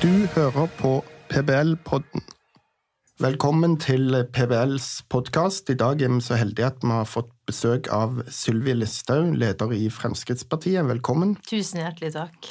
Du hører på PBL-podden. Velkommen til PBLs podkast. I dag er vi så heldige at vi har fått besøk av Sylvi Listhaug, leder i Fremskrittspartiet. Velkommen. Tusen hjertelig takk.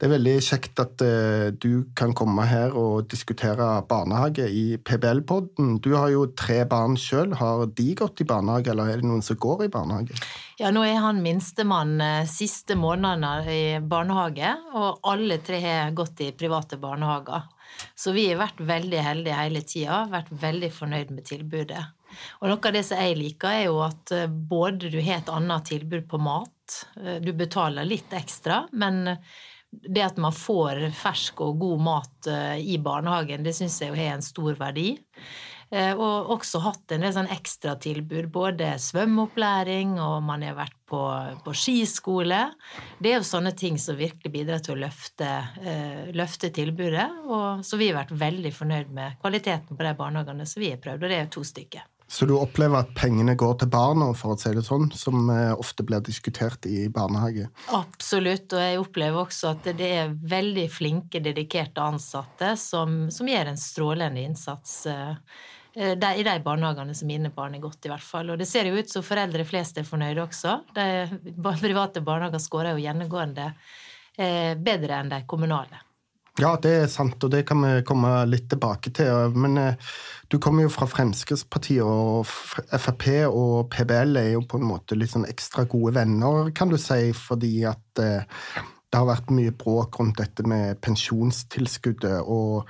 Det er veldig kjekt at uh, du kan komme her og diskutere barnehage i PBL-podden. Du har jo tre barn sjøl. Har de gått i barnehage, eller er det noen som går i barnehage? Ja, nå er han minstemann uh, siste månedene i barnehage, og alle tre har gått i private barnehager. Så vi har vært veldig heldige hele tida, vært veldig fornøyd med tilbudet. Og noe av det som jeg liker, er jo at eh, både du har et annet tilbud på mat, eh, du betaler litt ekstra, men det at man får fersk og god mat eh, i barnehagen, det syns jeg har en stor verdi. Og også hatt en del sånn ekstratilbud, både svømmeopplæring og man har vært på, på, skiskole. Det er jo sånne ting som virkelig bidrar til å løfte, uh, løfte tilbudet. Og, så vi har vært veldig fornøyd med kvaliteten på de barnehagene som vi har prøvd, og det er jo to stykker. Så du opplever at pengene går til barna, for å si det sånn, som eh, ofte blir diskutert i barnehage? Absolutt, og jeg opplever også at det er veldig flinke, dedikerte ansatte som, som gjør en strålende innsats uh, i de barnehagene som mine barn er gått, i hvert fall. Og det ser jo ut som foreldre flest er fornøyde også. De private barnehager skårer jo gjennomgående eh, bedre enn de kommunale. Ja, det er sant, og det kan vi komme litt tilbake til. Men eh, du kommer jo fra Fremskrittspartiet, og Frp og PBL er jo på en måte litt sånn ekstra gode venner, kan du si, fordi at eh, det har vært mye bråk rundt dette med pensjonstilskuddet, og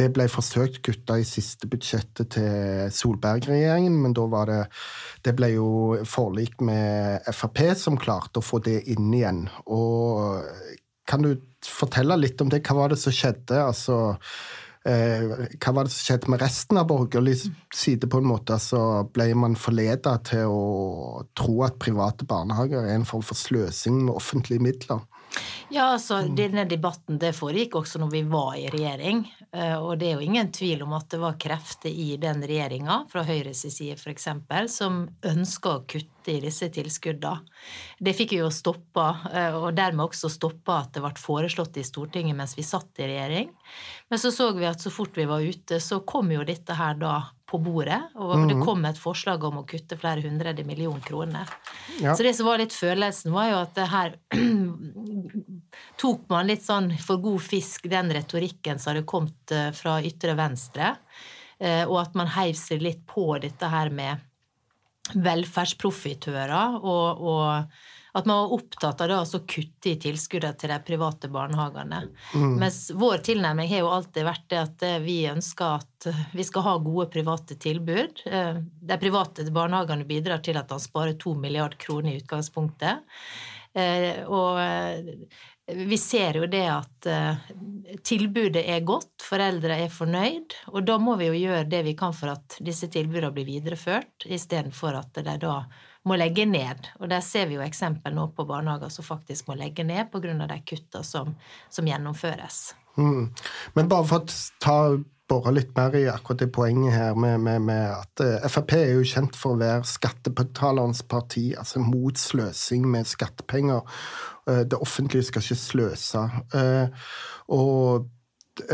det ble forsøkt kutta i siste budsjettet til Solberg-regjeringen, men da var det Det ble jo forlik med Frp som klarte å få det inn igjen. Og kan du fortelle litt om det? Hva var det som skjedde? Altså Eh, hva var det som skjedde med resten av borgerlig side? på en måte, så Ble man forleda til å tro at private barnehager er en form for sløsing med offentlige midler? Ja, altså denne debatten det foregikk også når vi var i regjering. Eh, og det er jo ingen tvil om at det var krefter i den regjeringa, fra Høyres side f.eks., som ønska å kutte i disse tilskuddene. Det fikk vi jo stoppa, eh, og dermed også stoppa at det ble foreslått i Stortinget mens vi satt i regjering. Men så så vi at så fort vi var ute, så kom jo dette her da på bordet, og det mhm. kom et forslag om å kutte flere hundre millioner kroner. Ja. Så det som var litt følelsen, var jo at det her tok man litt sånn for god fisk den retorikken som hadde kommet eh, fra ytre venstre, eh, og at man heiv seg litt på dette her med velferdsprofitører og, og at man var opptatt av å kutte i tilskuddene til de private barnehagene. Mm. Mens vår tilnærming har jo alltid vært det at eh, vi ønsker at vi skal ha gode private tilbud. De private barnehagene bidrar til at han sparer to milliard kroner i utgangspunktet. Og vi ser jo det at tilbudet er godt, foreldre er fornøyd, og da må vi jo gjøre det vi kan for at disse tilbudene blir videreført, istedenfor at de da må legge ned. Og der ser vi jo eksempel nå på barnehager som faktisk må legge ned pga. de kutta som, som gjennomføres. Mm. Men bare for å ta bore litt mer i akkurat det poenget her med, med, med at uh, Frp er jo kjent for å være skattebetalernes parti, altså mot sløsing med skattepenger. Uh, det offentlige skal ikke sløse. Uh, og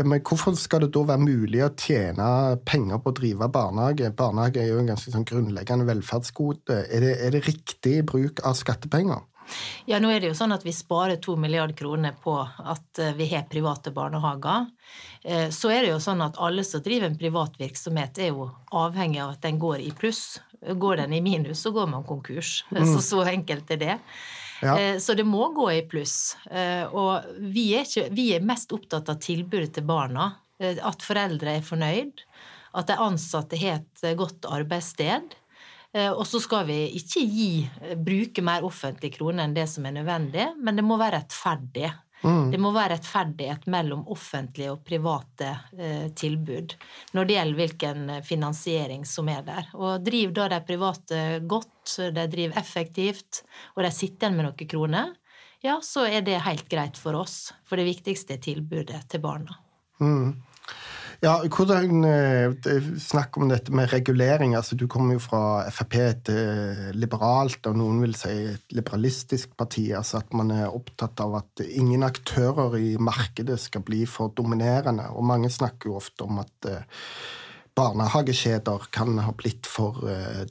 men hvorfor skal det da være mulig å tjene penger på å drive barnehage? Barnehage er jo en ganske sånn grunnleggende velferdsgode. Er er det riktig bruk av skattepenger? Ja, nå er det jo sånn at vi sparer to milliarder kroner på at eh, vi har private barnehager. Eh, så er det jo sånn at alle som driver en privat virksomhet, er jo avhengig av at den går i pluss. Går den i minus, så går man konkurs. Mm. Så så enkelt er det. Ja. Eh, så det må gå i pluss. Og vi er, ikke, vi er mest opptatt av tilbudet til barna. At foreldre er fornøyd. At de ansatte har et godt arbeidssted. Og så skal vi ikke gi, bruke mer offentlige kroner enn det som er nødvendig, men det må være rettferdig. Mm. Det må være rettferdighet mellom offentlige og private eh, tilbud når det gjelder hvilken eh, finansiering som er der. Og driver da de private godt, de driver effektivt, og de sitter igjen med noen kroner, ja, så er det helt greit for oss. For det viktigste er tilbudet til barna. Mm. Ja, hvordan eh, Snakk om dette med regulering. altså Du kommer jo fra Frp, et eh, liberalt, og noen vil si et liberalistisk parti. altså At man er opptatt av at ingen aktører i markedet skal bli for dominerende. Og mange snakker jo ofte om at eh, barnehagekjeder kan ha blitt for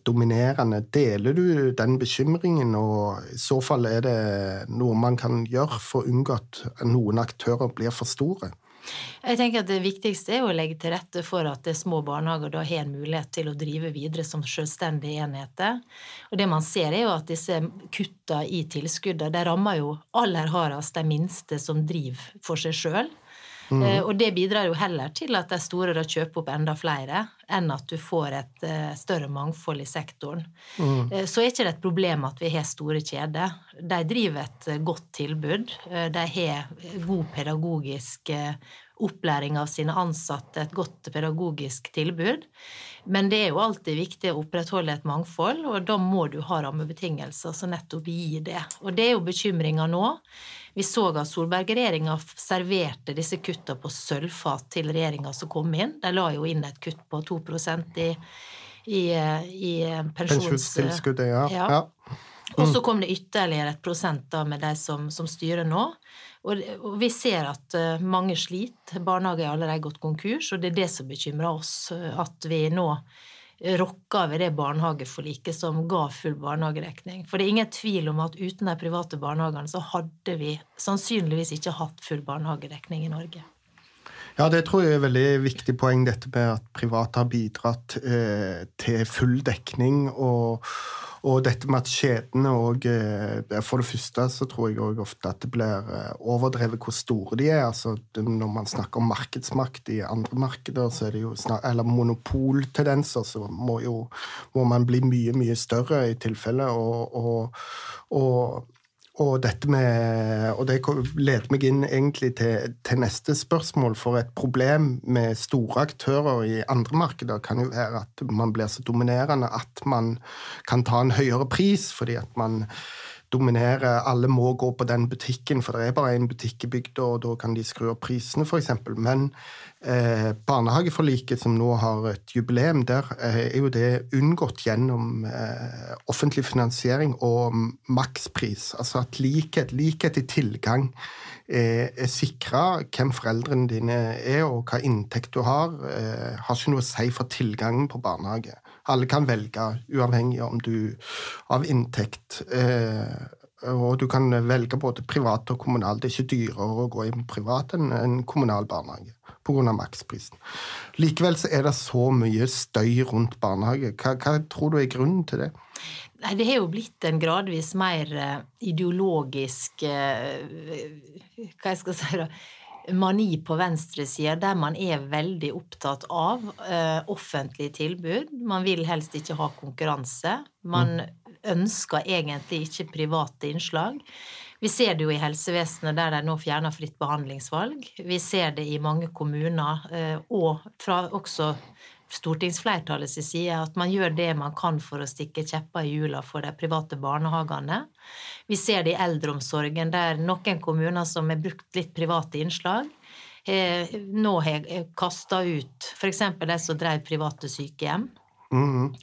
dominerende. Deler du den bekymringen, og i så fall er det noe man kan gjøre for å unngå at noen aktører blir for store? Jeg tenker at Det viktigste er å legge til rette for at små barnehager da har en mulighet til å drive videre som selvstendige enheter. Og Det man ser, er jo at disse kutta i tilskuddene de rammer jo aller hardest de minste som driver for seg sjøl. Mm. Eh, og det bidrar jo heller til at de store da kjøper opp enda flere, enn at du får et uh, større mangfold i sektoren. Mm. Uh, så er ikke det et problem at vi har store kjeder. De driver et godt tilbud. De har god pedagogisk opplæring av sine ansatte, et godt pedagogisk tilbud. Men det er jo alltid viktig å opprettholde et mangfold, og da må du ha rammebetingelser som nettopp gir det. Og det er jo bekymringa nå. Vi så at Solberg-regjeringa serverte disse kutta på sølvfat til regjeringa som kom inn. De la jo inn et kutt på 2 i, i, i pensjonstilskuddet. Ja. ja. ja. Og så kom det ytterligere et prosent da med de som, som styrer nå. Og, og, vi ser at uh, mange sliter. Barnehager har allerede gått konkurs, og det er det som bekymrer oss. At vi nå rokka ved det barnehageforliket som ga full barnehagedekning. For det er ingen tvil om at uten de private barnehagene så hadde vi sannsynligvis ikke hatt full barnehagedekning i Norge. Ja, det tror jeg er et veldig viktig poeng, dette med at private har bidratt eh, til full dekning. og og dette med at kjedene òg eh, For det første så tror jeg også ofte at det blir eh, overdrevet hvor store de er. altså Når man snakker om markedsmakt i andre markeder, så er det jo snart, eller monopoltendenser, så må jo må man bli mye, mye større i tilfelle. og, og, og og, med, og det leder meg inn egentlig til, til, neste spørsmål. For et problem med store aktører i andre markeder kan jo være at man blir så dominerende at man kan ta en høyere pris fordi at man dominerer Alle må gå på den butikken, for det er bare én butikk i bygda, og da kan de skru opp prisene, f.eks. Men eh, barnehageforliket, som nå har et jubileum, der eh, er jo det unngått gjennom eh, offentlig finansiering og makspris. Altså at likhet, likhet i tilgang er, er sikra. Hvem foreldrene dine er, og hva inntekt du har, eh, har ikke noe å si for tilgangen på barnehage. Alle kan velge, uavhengig du av inntekt. Eh, og du kan velge både privat og kommunal. Det er ikke dyrere å gå i privat enn en kommunal barnehage pga. maksprisen. Likevel så er det så mye støy rundt barnehage. Hva, hva tror du er grunnen til det? Nei, Det har jo blitt en gradvis mer eh, ideologisk eh, Hva jeg skal si da mani på venstresida der man er veldig opptatt av uh, offentlige tilbud. Man vil helst ikke ha konkurranse. Man mm. ønsker egentlig ikke private innslag. Vi ser det jo i helsevesenet, der de nå fjerner fritt behandlingsvalg. Vi ser det i mange kommuner, uh, og fra også stortingsflertallets side, at man gjør det man kan for å stikke kjepper i hjula for de private barnehagene. Vi ser det i eldreomsorgen, der noen kommuner som har brukt litt private innslag, eh, nå har kasta ut f.eks. de som drev private sykehjem. Mm.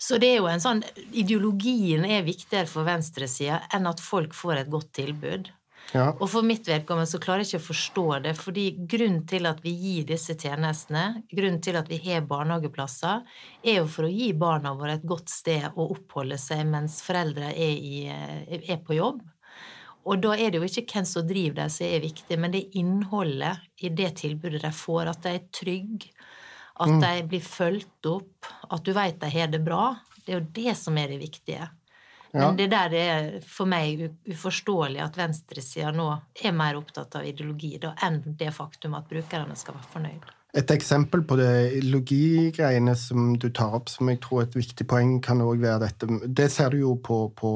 Så det er jo en sånn Ideologien er viktigere for venstresida enn at folk får et godt tilbud. Ja. Og for mitt vedkommende så klarer jeg ikke å forstå det, fordi grunnen til at vi gir disse tjenestene, grunnen til at vi har barnehageplasser, er jo for å gi barna våre et godt sted å oppholde seg mens foreldre er, i, er på jobb. Og da er det jo ikke hvem som driver dem, som er viktig, men det innholdet i det tilbudet de får, at de er trygge, at mm. de blir fulgt opp, at du vet de har det bra. Det er jo det som er det viktige. Ja. Men det der er for meg uforståelig at venstresida nå er mer opptatt av ideologi da, enn det faktum at brukerne skal være fornøyd. Et eksempel på det ideologigreiene som du tar opp, som jeg tror er et viktig poeng, kan òg være dette Det ser du jo på, på,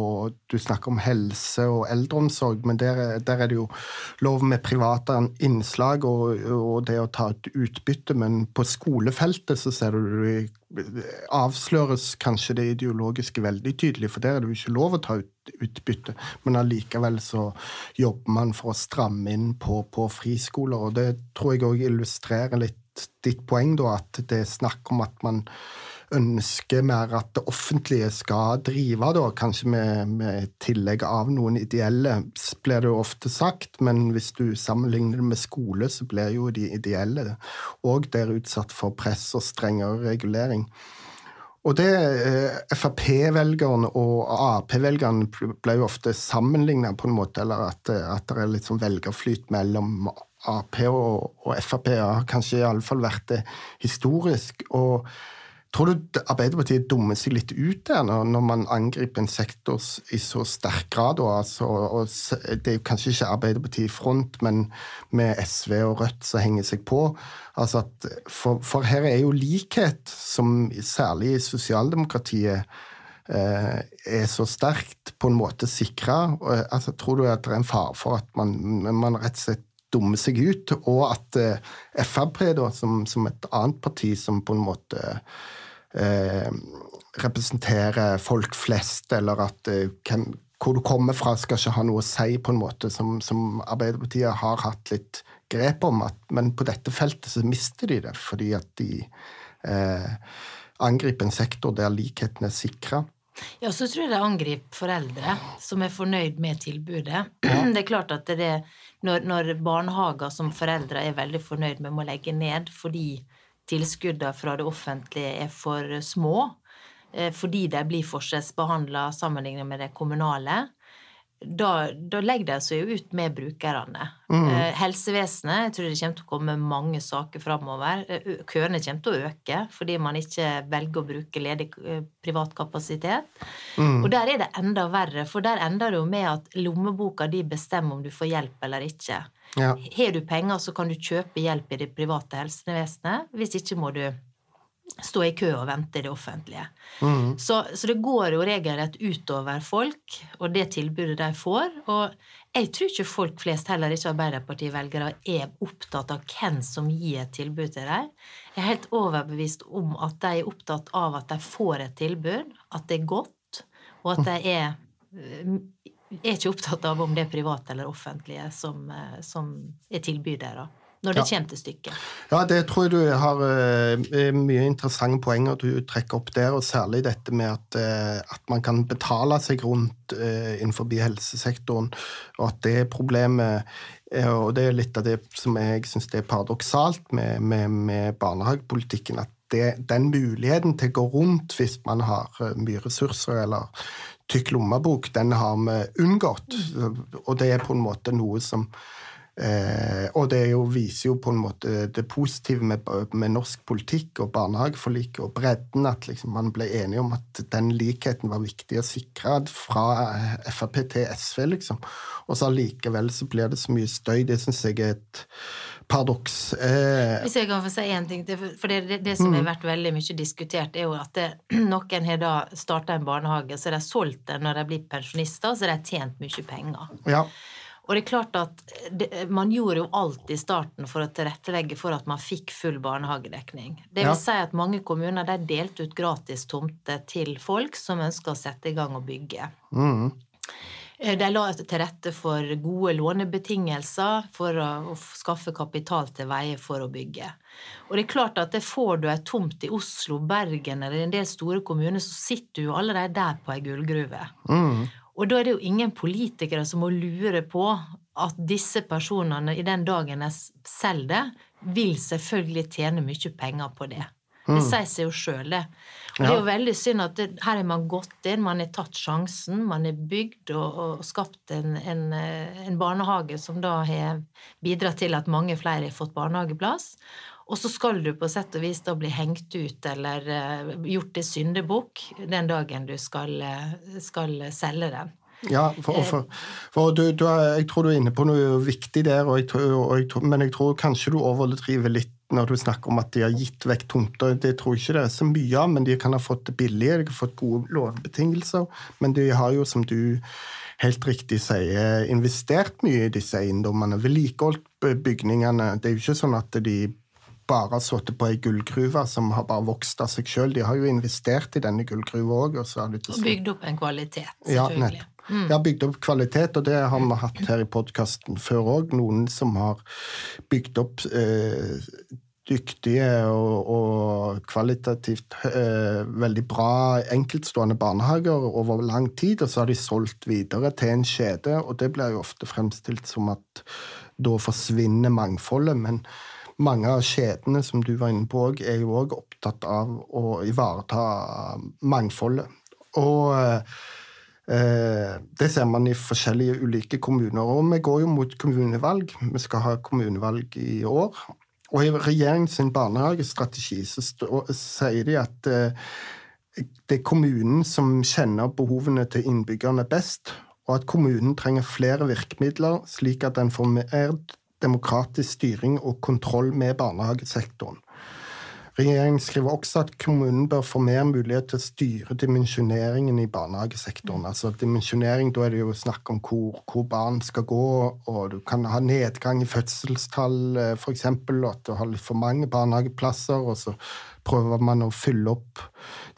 Du snakker om helse og eldreomsorg, men der, der er det jo lov med private innslag og, og, det å ta et utbytte. Men på skolefeltet så ser du det avsløres kanskje det ideologiske veldig tydelig, for der er det jo ikke lov å ta ut utbytte. Men allikevel så jobber man for å stramme inn på, på friskoler, og det tror jeg òg illustrerer litt ditt poeng, da, at det er snakk om at man ønsker mer at det offentlige skal drive, da, kanskje med, med tillegg av noen ideelle, blir det jo ofte sagt. Men hvis du sammenligner det med skole, så blir jo de ideelle òg der utsatt for press og strengere regulering. Og det eh, Frp-velgerne og Ap-velgerne ble jo ofte sammenligna på en måte, eller at, at det er litt sånn velgerflyt mellom Ap og, og Frp har kanskje iallfall vært det historisk. og Tror du Arbeiderpartiet dummer seg litt ut der når, man angriper en sektor i så sterk grad? Og, altså, og det er jo kanskje ikke Arbeiderpartiet i front, men med SV og Rødt som henger seg på. Altså at, for, for, her er jo likhet, som særlig i sosialdemokratiet eh, er så sterkt på en måte sikra. Altså, tror du at det er en fare for at man, man rett og slett dummer seg ut, og at eh, Frp, da, som, som, et annet parti som på en måte eh, representerer folk flest, eller at eh, hvem, hvor du kommer fra, skal ikke ha noe å si, på en måte, som, som Arbeiderpartiet har hatt litt grep om. At, men på dette feltet så mister de det, fordi at de eh, angriper en sektor der likheten er sikra. Ja, så tror jeg det angriper foreldre som er fornøyd med tilbudet. Det er klart at det er når, når barnehager som foreldre er veldig fornøyd med, må legge ned fordi tilskuddene fra det offentlige er for små, eh, fordi de blir forskjellsbehandla sammenlignet med det kommunale, da, da, legger de seg jo ut med brukerne. Mm. Eh, helsevesenet, jeg tror det kommer til å komme mange saker framover. Eh, køene kommer til å øke fordi man ikke velger å bruke ledig privat kapasitet. Mm. Og der er det enda verre, for der ender det jo med at lommeboka di bestemmer om du får hjelp eller ikke. Ja. Har du penger, så kan du kjøpe hjelp i det private helsevesenet. Hvis ikke må du stå i kø og vente i det offentlige. Mm. Så, så, det går jo regelrett utover folk og det tilbudet de får. Og jeg tror ikke folk flest, heller ikke Arbeiderparti-velgere, er opptatt av hvem som gir et tilbud til dem. Jeg er helt overbevist om at de er opptatt av at de får et tilbud, at det er godt, og at de er er ikke opptatt av om det er private eller offentlige som, eh, som er tilbydere. Når det ja. kommer til stykket. Ja, det tror jeg du har uh, mye interessante poenger du trekker opp der, og særlig dette med at, uh, at man kan betale seg rundt uh, innenfor helsesektoren, og at det problemet. og det er litt av det som jeg syns er paradoksalt med, med, med barnehagepolitikken. at det, den muligheten til å gå rundt hvis man har mye ressurser eller tykk lommebok, den har vi unngått. Og det er på en måte noe som eh, Og det jo, viser jo på en måte det positive med, med norsk politikk og barnehageforliket og bredden, at liksom man ble enige om at den likheten var viktig å sikre fra Frp til SV, liksom. Og så allikevel så blir det så mye støy. Det syns jeg er et paradoks. Eh, Hvis jeg kan få si én ting til, for det, det, det som mm. har vært veldig mye diskutert, er jo at det, noen har da starta en barnehage, så har de solgt den når de blir pensjonister, så har de tjent mye penger. Ja. Og det er klart at det, man gjorde jo alt i starten for å tilrettelegge for at man fikk full barnehagedekning. Det vil ja. si at mange kommuner de delte ut gratis tomter til folk som ønsker å sette i gang og bygge. Mm. Eh, de la til rette for gode lånebetingelser for å skaffe kapital til veie for å bygge. Og det er klart at det får du ei tomt i Oslo, Bergen eller en del store kommuner, så sitter du jo allerede der på ei gullgruve. Mm. Og da er det jo ingen politikere som må lure på at disse personene, i den dagen de selger det, vil selvfølgelig tjene mye penger på det. Det mm. sier seg jo sjøl, det. Og ja. det er jo veldig synd at det, her er man gått inn, man har tatt sjansen, man har bygd og, og skapt en, en, en, barnehage som da har bidratt til at mange flere har fått barnehageplass. Og så skal du på sett og vis da bli hengt ut eller uh, gjort til syndebukk den dagen du skal, uh, skal selge den. Ja, for, for, for du, du er, jeg tror du er inne på noe viktig der, jeg og jeg men jeg tror kanskje du overdriver litt når du snakker om at de har gitt vekk tomter. Det tror ikke det er så mye av, men de kan ha fått det billig, de har fått gode lånebetingelser. Men de har jo, som du helt riktig sier, investert mye i disse eiendommene. Vedlikeholdt bygningene. Det er jo ikke sånn at de bare sittet på ei gullgruve som har bare vokst av seg sjøl. De har jo investert i denne gullgruva òg. Og, og bygd opp en kvalitet, selvfølgelig. Ja, Mm. Jeg har bygd opp kvalitet, og det har vi hatt her i podkasten før òg. Noen som har bygd opp eh, dyktige og, og kvalitativt eh, veldig bra enkeltstående barnehager over lang tid, og så har de solgt videre til en kjede, og det blir jo ofte fremstilt som at da forsvinner mangfoldet. men mange av kjedene som du var inne på, er jo òg opptatt av å ivareta mangfoldet. Og eh, det ser man i forskjellige ulike kommuner. Og vi går jo mot kommunevalg. Vi skal ha kommunevalg i år. Og i regjeringens barnehagestrategi så sier de at eh, det er kommunen som kjenner behovene til innbyggerne best, og at kommunen trenger flere virkemidler, slik at den får mer demokratisk styring og kontroll med barnehagesektoren. Regjeringen skriver også at kommunen bør få mer mulighet til å styre dimensjoneringen i barnehagesektoren. Altså dimensjonering, Da er det jo snakk om hvor, hvor, barn skal gå, og du kan ha nedgang i fødselstall f.eks., og at du har litt for mange barnehageplasser, og så prøver man å fylle opp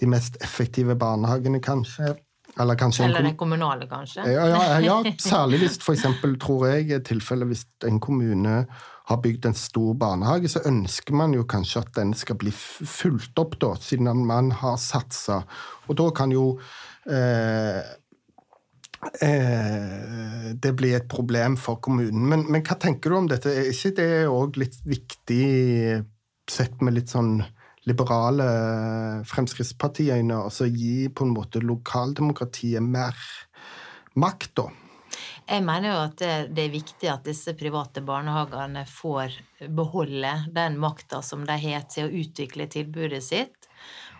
de mest effektive barnehagene, kanskje. Eller, Eller den kommunale, kanskje? Ja, ja, ja særlig hvis f.eks. tror jeg tilfellet hvis en kommune har bygd en stor barnehage, så ønsker man jo kanskje at den skal bli fulgt opp, da, siden man har satsa. Og da kan jo eh, eh, det bli et problem for kommunen. Men, men, hva tenker du om dette? Er ikke det òg litt viktig sett med litt sånn liberale Fremskrittspartiøyne, altså gi på en måte lokaldemokratiet mer makt, da? Jeg mener jo at det, det, er viktig at disse private barnehagene får beholde den makta som de har til å utvikle tilbudet sitt,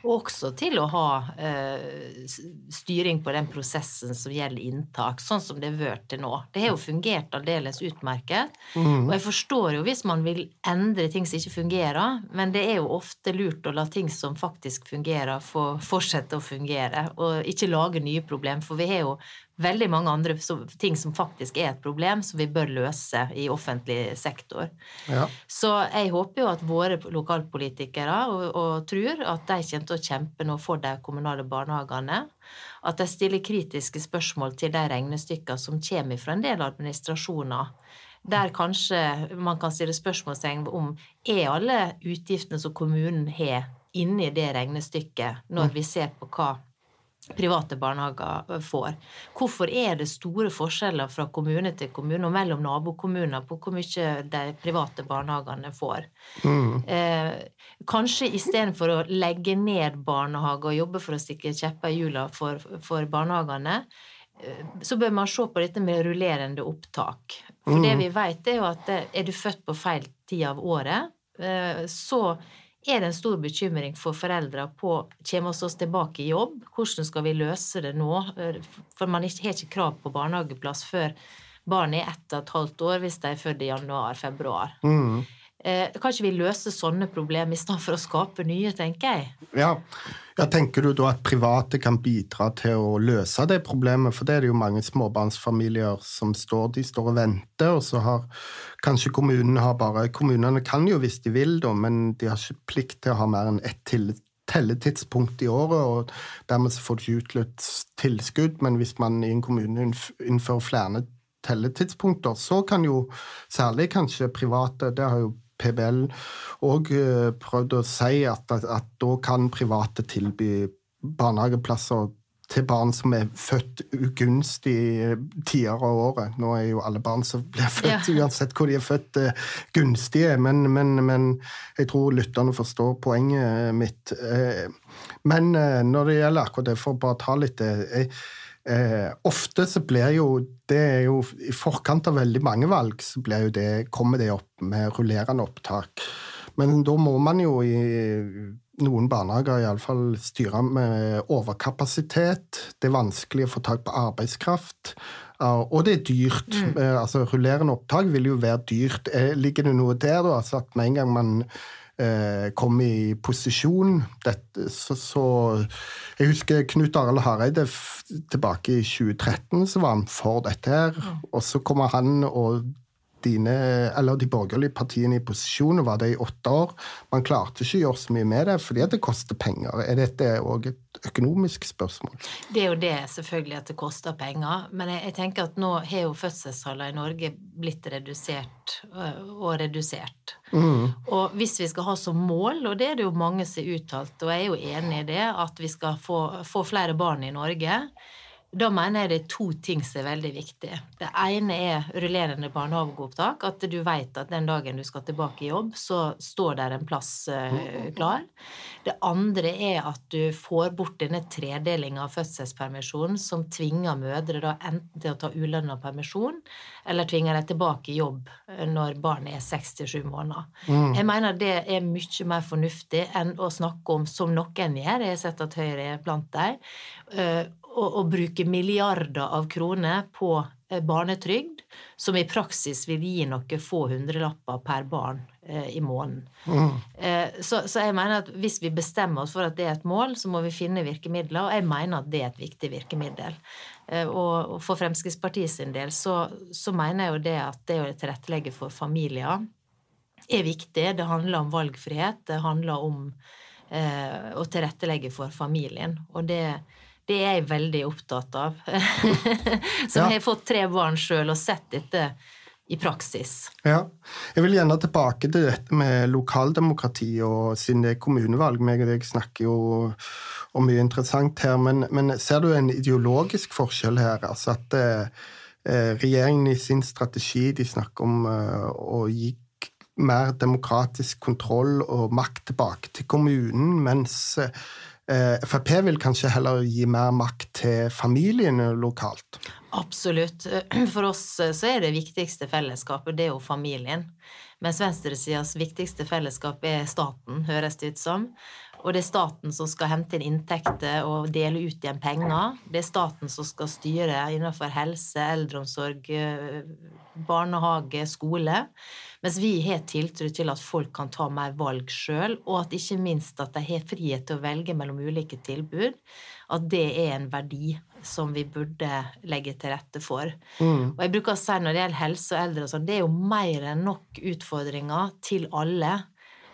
og også til å ha eh, styring på den prosessen som gjelder inntak, sånn som det har vært til nå. Det har jo fungert aldeles utmerket. Mm. Og jeg forstår jo hvis man vil endre ting som ikke fungerer, men det er jo ofte lurt å la ting som faktisk fungerer, få fortsette å fungere, og ikke lage nye problem. For vi har jo veldig mange andre ting som faktisk er et problem, som vi bør løse i offentlig sektor. Ja. Så jeg håper jo at våre lokalpolitikere og, og tror at de kommer til å kjempe nå for de kommunale barnehagene. At de stiller kritiske spørsmål til de regnestykkene som kommer fra en del administrasjoner. Der kanskje man kan stille spørsmålstegn om er alle utgiftene som kommunen har, inni det regnestykket, når vi ser på hva private barnehager får. Hvorfor er det store forskjeller fra kommune til kommune og mellom nabokommuner på hvor mye de private barnehagene får? Mm. Eh, kanskje istedenfor å legge ned barnehager og jobbe for å stikke kjepper i hjula for, for, barnehagene, eh, så bør man se på dette med rullerende opptak. For mm. det vi vet, er jo at eh, er du født på feil tid av året, eh, så er det en stor bekymring for foreldre på kommer vi oss tilbake i jobb, hvordan skal vi løse det nå? For man har ikke krav på barnehageplass før barnet er ett og et halvt år hvis de er født i januar-februar. Mm. Eh, kan ikke vi løse sånne problemer i stedet for å skape nye, tenker jeg? Ja. ja, Tenker du da at private kan bidra til å løse det problemet? For det er det jo mange småbarnsfamilier som står de står og venter, og så har kanskje kommunene har bare Kommunene kan jo hvis de vil, da, men de har ikke plikt til å ha mer enn ett telletidspunkt i året, og dermed så får de ikke utløst tilskudd. Men hvis man i en kommune innfører flere telletidspunkter, så kan jo særlig kanskje private Det har jo PBL òg eh, prøvd å si at, at, at, da kan private tilby barnehageplasser til barn som er født ugunstige tider av året. Nå er jo alle barn som blir født, ja. uansett hvor de er født, eh, gunstige, men, men, men, jeg tror lytterne forstår poenget mitt. Eh, men når det gjelder akkurat det, for å bare ta litt det Eh, ofte så blir jo det er jo I forkant av veldig mange valg så blir jo det, kommer det opp med rullerende opptak. Men da må man jo i noen barnehager iallfall styre med overkapasitet. Det er vanskelig å få tak på arbeidskraft. Og det er dyrt. Mm. Eh, altså, rullerende opptak vil jo være dyrt. Eh, ligger det noe der, da? Altså at med en gang man eh, kom i posisjon. Dette, så, så, Jeg husker Knut Arild Hareide tilbake i 2013, så var han for dette her. Og så kommer han og dine, eller de borgerlige partiene i posisjon, og var det i åtte år. Man klarte ikke å gjøre så mye med det fordi det koster penger. Er dette òg et økonomisk spørsmål? Det er jo det, selvfølgelig, at det koster penger. Men jeg, jeg tenker at nå har jo fødselstallene i Norge blitt redusert øh, og redusert. Mm. Og hvis vi skal ha som mål, og det er det jo mange som har uttalt, og jeg er jo enig i det, at vi skal få, få flere barn i Norge da mener jeg det er to ting som er veldig viktige. Det ene er rullerende barnehageopptak. At du vet at den dagen du skal tilbake i jobb, så står der en plass uh, klar. Det andre er at du får bort denne tredelinga av fødselspermisjonen som tvinger mødre da enten til å ta ulønna permisjon, eller tvinger dem tilbake i jobb når barnet er 67 måneder. Mm. Jeg mener det er mye mer fornuftig enn å snakke om, som noen gjør, jeg har sett at Høyre er blant dem, uh, å, å, bruke milliarder av kroner på eh, barnetrygd, som i praksis vil gi noen få hundrelapper per barn eh, i måneden. Mm. Eh, så, så, jeg mener at hvis vi bestemmer oss for at det er et mål, så må vi finne virkemidler, og jeg mener at det er et viktig virkemiddel. Eh, og, og, for Fremskrittspartiet sin del så, så, mener jeg jo det at det å tilrettelegge for familier er viktig. Det handler om valgfrihet, det handler om eh, å tilrettelegge for familien. Og det det er jeg veldig opptatt av. Så ja. jeg har fått tre barn sjøl og sett dette i praksis. Ja. Jeg vil gjerne tilbake til dette med lokaldemokrati og siden det er kommunevalg. Meg og deg snakker jo om mye interessant her, men, men, ser du en ideologisk forskjell her? Altså at eh, eh regjeringen i sin strategi de snakker om eh, å gi mer demokratisk kontroll og makt tilbake til kommunen, mens Eh, Frp vil kanskje heller gi mer makt til familiene lokalt? Absolutt. For oss eh, så er det viktigste fellesskapet det er jo familien. Mens venstresidas viktigste fellesskap er staten, høres det ut som. Og det er staten som skal hente inn inntekter og dele ut igjen penger. Det er staten som skal styre innenfor helse, eldreomsorg, eh, barnehage, skole. Mens vi har tiltro til at folk kan ta mer valg sjøl, og at ikke minst at de har frihet til å velge mellom ulike tilbud. At det er en verdi som vi burde legge til rette for. Mm. Og jeg bruker å si når det gjelder helse og eldre, sånn, det er jo mer enn nok utfordringer til alle.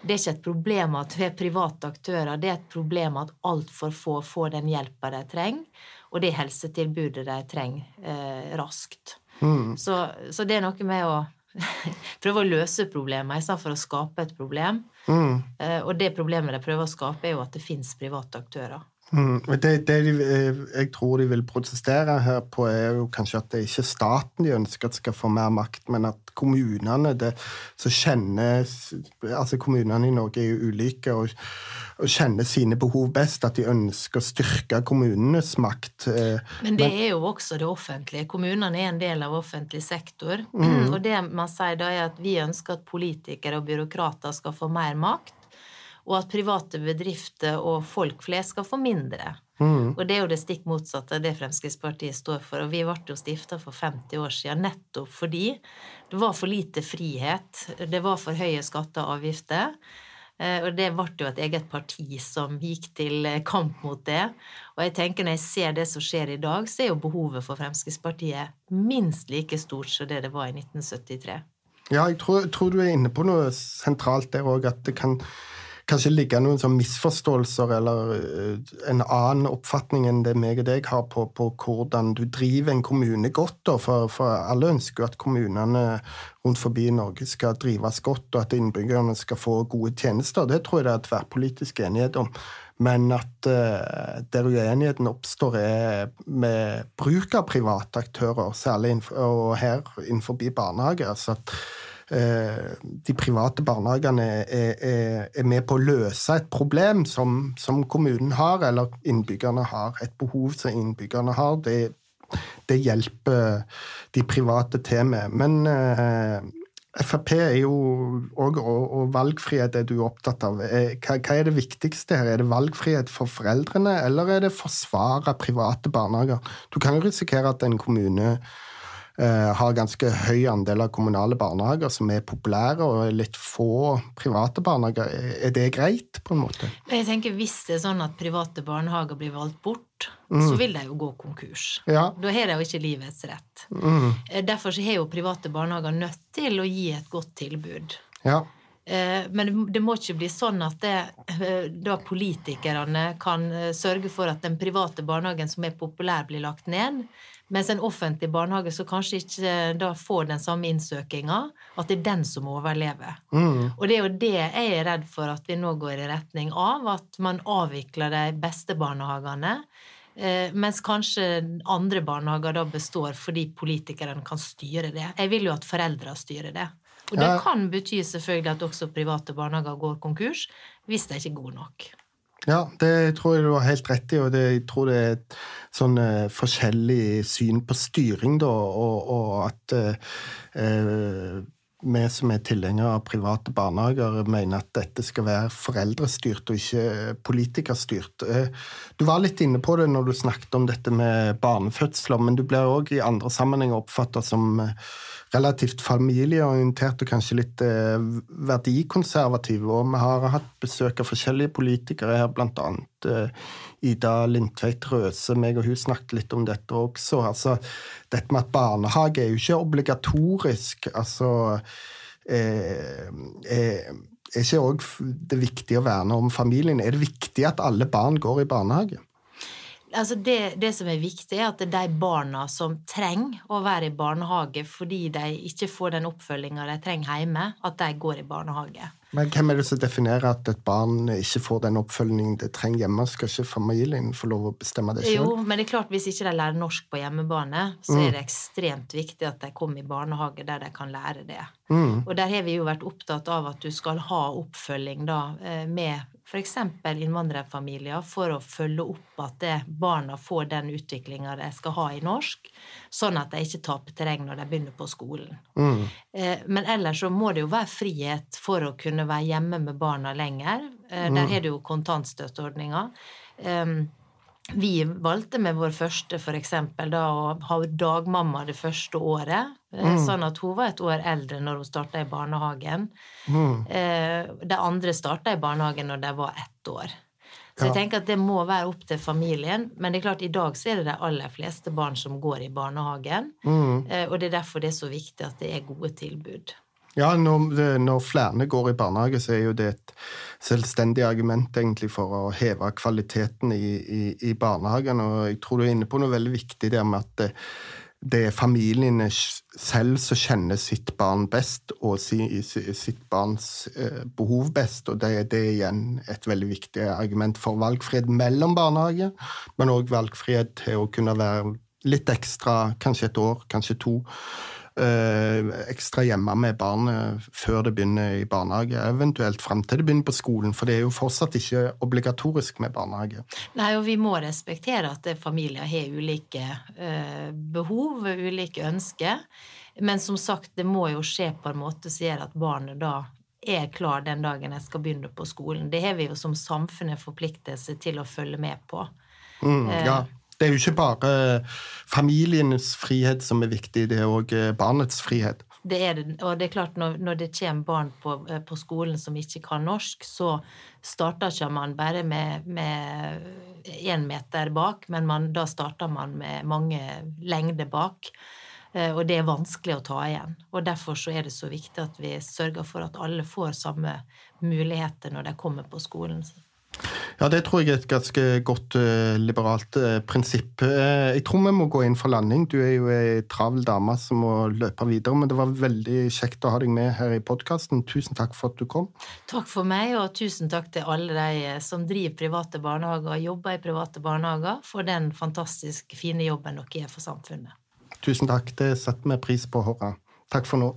Det er ikke et problem at vi er private aktører, det er et problem at altfor få får den hjelpa de trenger, og det helsetilbudet de trenger eh, raskt. Mm. Så, så, det er noe med å prøve å løse problemer istedenfor å skape et problem. Mm. Eh, og det problemet de prøver å skape, er jo at det fins private aktører. Mm, det, det de, eh, jeg tror de vil protestere her på, er jo kanskje at det ikke er staten de ønsker at skal få mer makt, men at kommunene det, så kjenner, altså Kommunene i Norge er jo ulike og, og, kjenner sine behov best. At de ønsker å styrke kommunenes makt. Eh, men det men, er jo også det offentlige. Kommunene er en del av offentlig sektor. Mm. Og det man sier da, er at vi ønsker at politikere og byråkrater skal få mer makt og at private bedrifter og folk flest skal få mindre. Mm. Og det er jo det stikk motsatte av det Fremskrittspartiet står for. Og vi ble jo stifta for 50 år siden nettopp fordi det var for lite frihet. Det var for høye skatter og avgifter. Eh, og det ble jo et eget parti som gikk til kamp mot det. Og jeg tenker når jeg ser det som skjer i dag, så er jo behovet for Fremskrittspartiet minst like stort som det det var i 1973. Ja, jeg tror, tror du er inne på noe sentralt der òg, at det kan kanskje ligge noen sånn misforståelser eller eh, en annen oppfatning enn det meg og deg har på, på hvordan du driver en kommune godt. For, for, alle ønsker jo at kommunene rundt forbi Norge skal drives godt, og at innbyggerne skal få gode tjenester. Det tror jeg det er tverrpolitisk enighet om. Men at uh, der uenigheten oppstår, er med bruk av private aktører, særlig innenfor, og her innenfor barnehager. altså at de private barnehagene er, er, er, med på å løse et problem som, som, kommunen har, eller innbyggerne har. Et behov som innbyggerne har. Det, det hjelper de private til med. Men eh, Frp er jo òg og, valgfrihet er du opptatt av. Eh, hva, hva, er det viktigste her? Er det valgfrihet for foreldrene, eller er det forsvare private barnehager? Du kan jo risikere at en kommune eh, har ganske høy andel av kommunale barnehager som er populære, og litt få private barnehager. Er det greit, på en måte? Jeg tenker Hvis det er sånn at private barnehager blir valgt bort, mm. så vil de jo gå konkurs. Ja. Da har de jo ikke livets rett. Mm. Derfor har jo private barnehager nødt til å gi et godt tilbud. Ja. Eh, men det må ikke bli sånn at det, eh, da politikerne kan eh, sørge for at den private barnehagen som er populær, blir lagt ned, mens en offentlig barnehage så kanskje ikke da får den samme innsøkinga, at det er den som overlever. Mm. Og det er jo det jeg er redd for at vi nå går i retning av, at man avvikler de beste barnehagene. Mens kanskje andre barnehager da består fordi politikerne kan styre det. Jeg vil jo at foreldra styrer det. Og det kan bety selvfølgelig at også private barnehager går konkurs hvis de ikke er gode nok. Ja, det tror jeg du har helt rett i, og det, jeg tror det er et sånn uh, forskjellig syn på styring, da, og, og at uh, vi som er tilhengere av private barnehager, mener at dette skal være foreldrestyrt og ikke politikerstyrt. Du var litt inne på det når du snakket om dette med barnefødsler, men du blir òg i andre sammenhenger oppfatta som relativt familieorientert og kanskje litt eh, verdikonservativ. Og vi har hatt besøk av forskjellige politikere her, blant annet eh, Ida Lindtveit Røse. meg og hun snakket litt om dette også. Altså, dette med at barnehage er jo ikke obligatorisk. Altså eh, eh, er ikke òg det viktig å verne om familien? Er det viktig at alle barn går i barnehage? Altså det, det, som er viktig, er at det er de barna som trenger å være i barnehage fordi de ikke får den oppfølginga de trenger hjemme, at de går i barnehage. Men hvem er det som definerer at et barn ikke får den oppfølgingen det trenger hjemme? Skal ikke familien få lov å bestemme det selv? Jo, men det er klart hvis ikke de lærer norsk på hjemmebane, så er mm. det ekstremt viktig at de kommer i barnehage der de kan lære det. Mm. Og der har vi jo vært opptatt av at du skal ha oppfølging da eh, med f.eks. innvandrerfamilier for å følge opp at det, barna får den utviklinga de skal ha i norsk, sånn at de ikke taper terreng når de begynner på skolen. Mm. Eh, men ellers så må det jo være frihet for å kunne være hjemme med barna lenger. Eh, der mm. har du jo kontantstøtteordninga. Vi valgte med vår første for eksempel, da, å ha dagmamma det første året. Eh, mm. Sånn at hun var et år eldre når hun starta i barnehagen. Mm. Eh, de andre starta i barnehagen når de var ett år. Så jeg tenker at det må være opp til familien. Men det er klart, i dag så er det de aller fleste barn som går i barnehagen. Mm. Eh, og det er derfor det er så viktig at det er gode tilbud. Ja, når, når, flere går i barnehage, så er jo det et selvstendig argument egentlig for å heve kvaliteten i, i, i barnehagen. Og jeg tror du er inne på noe veldig viktig der med at det, det er familiene selv som kjenner sitt barn best, og si, sitt barns eh, behov best. Og det, det, er igjen et veldig viktig argument for valgfrihet mellom barnehage, men òg valgfrihet til å kunne være litt ekstra, kanskje et år, kanskje to ekstra hjemme med barnet før det begynner i barnehage, eventuelt fram til det begynner på skolen, for det er jo fortsatt ikke obligatorisk med barnehage. Nei, og vi må respektere at familier har ulike behov, ulike ønsker. Men som sagt, det må jo skje på en måte som gjør at barnet da er klar den dagen jeg skal begynne på skolen. Det har vi jo som samfunn en forpliktelse til å følge med på. Mm, ja. Det er jo ikke bare familienes frihet som er viktig, det er òg eh, barnets frihet. Det er det, og det er klart når, når det kommer barn på, eh, på, skolen som ikke kan norsk, så starter ikke man bare med én meter bak, men man, da starter man med mange lengder bak. Eh, og det er vanskelig å ta igjen. Og derfor så er det så viktig at vi sørger for at alle får samme muligheter når de kommer på skolen. Ja, det tror jeg er et ganske godt uh, liberalt uh, prinsipp. Uh, jeg tror vi må gå inn for landing. Du er jo ei travel dame som må løpe videre, men det var veldig kjekt å ha deg med her i podkasten. Tusen takk for at du kom. Takk for meg, og tusen takk til alle de som driver private barnehager og jobber i private barnehager, for den fantastisk fine jobben dere gjør for samfunnet. Tusen takk. Det setter vi pris på å høre. Takk for nå.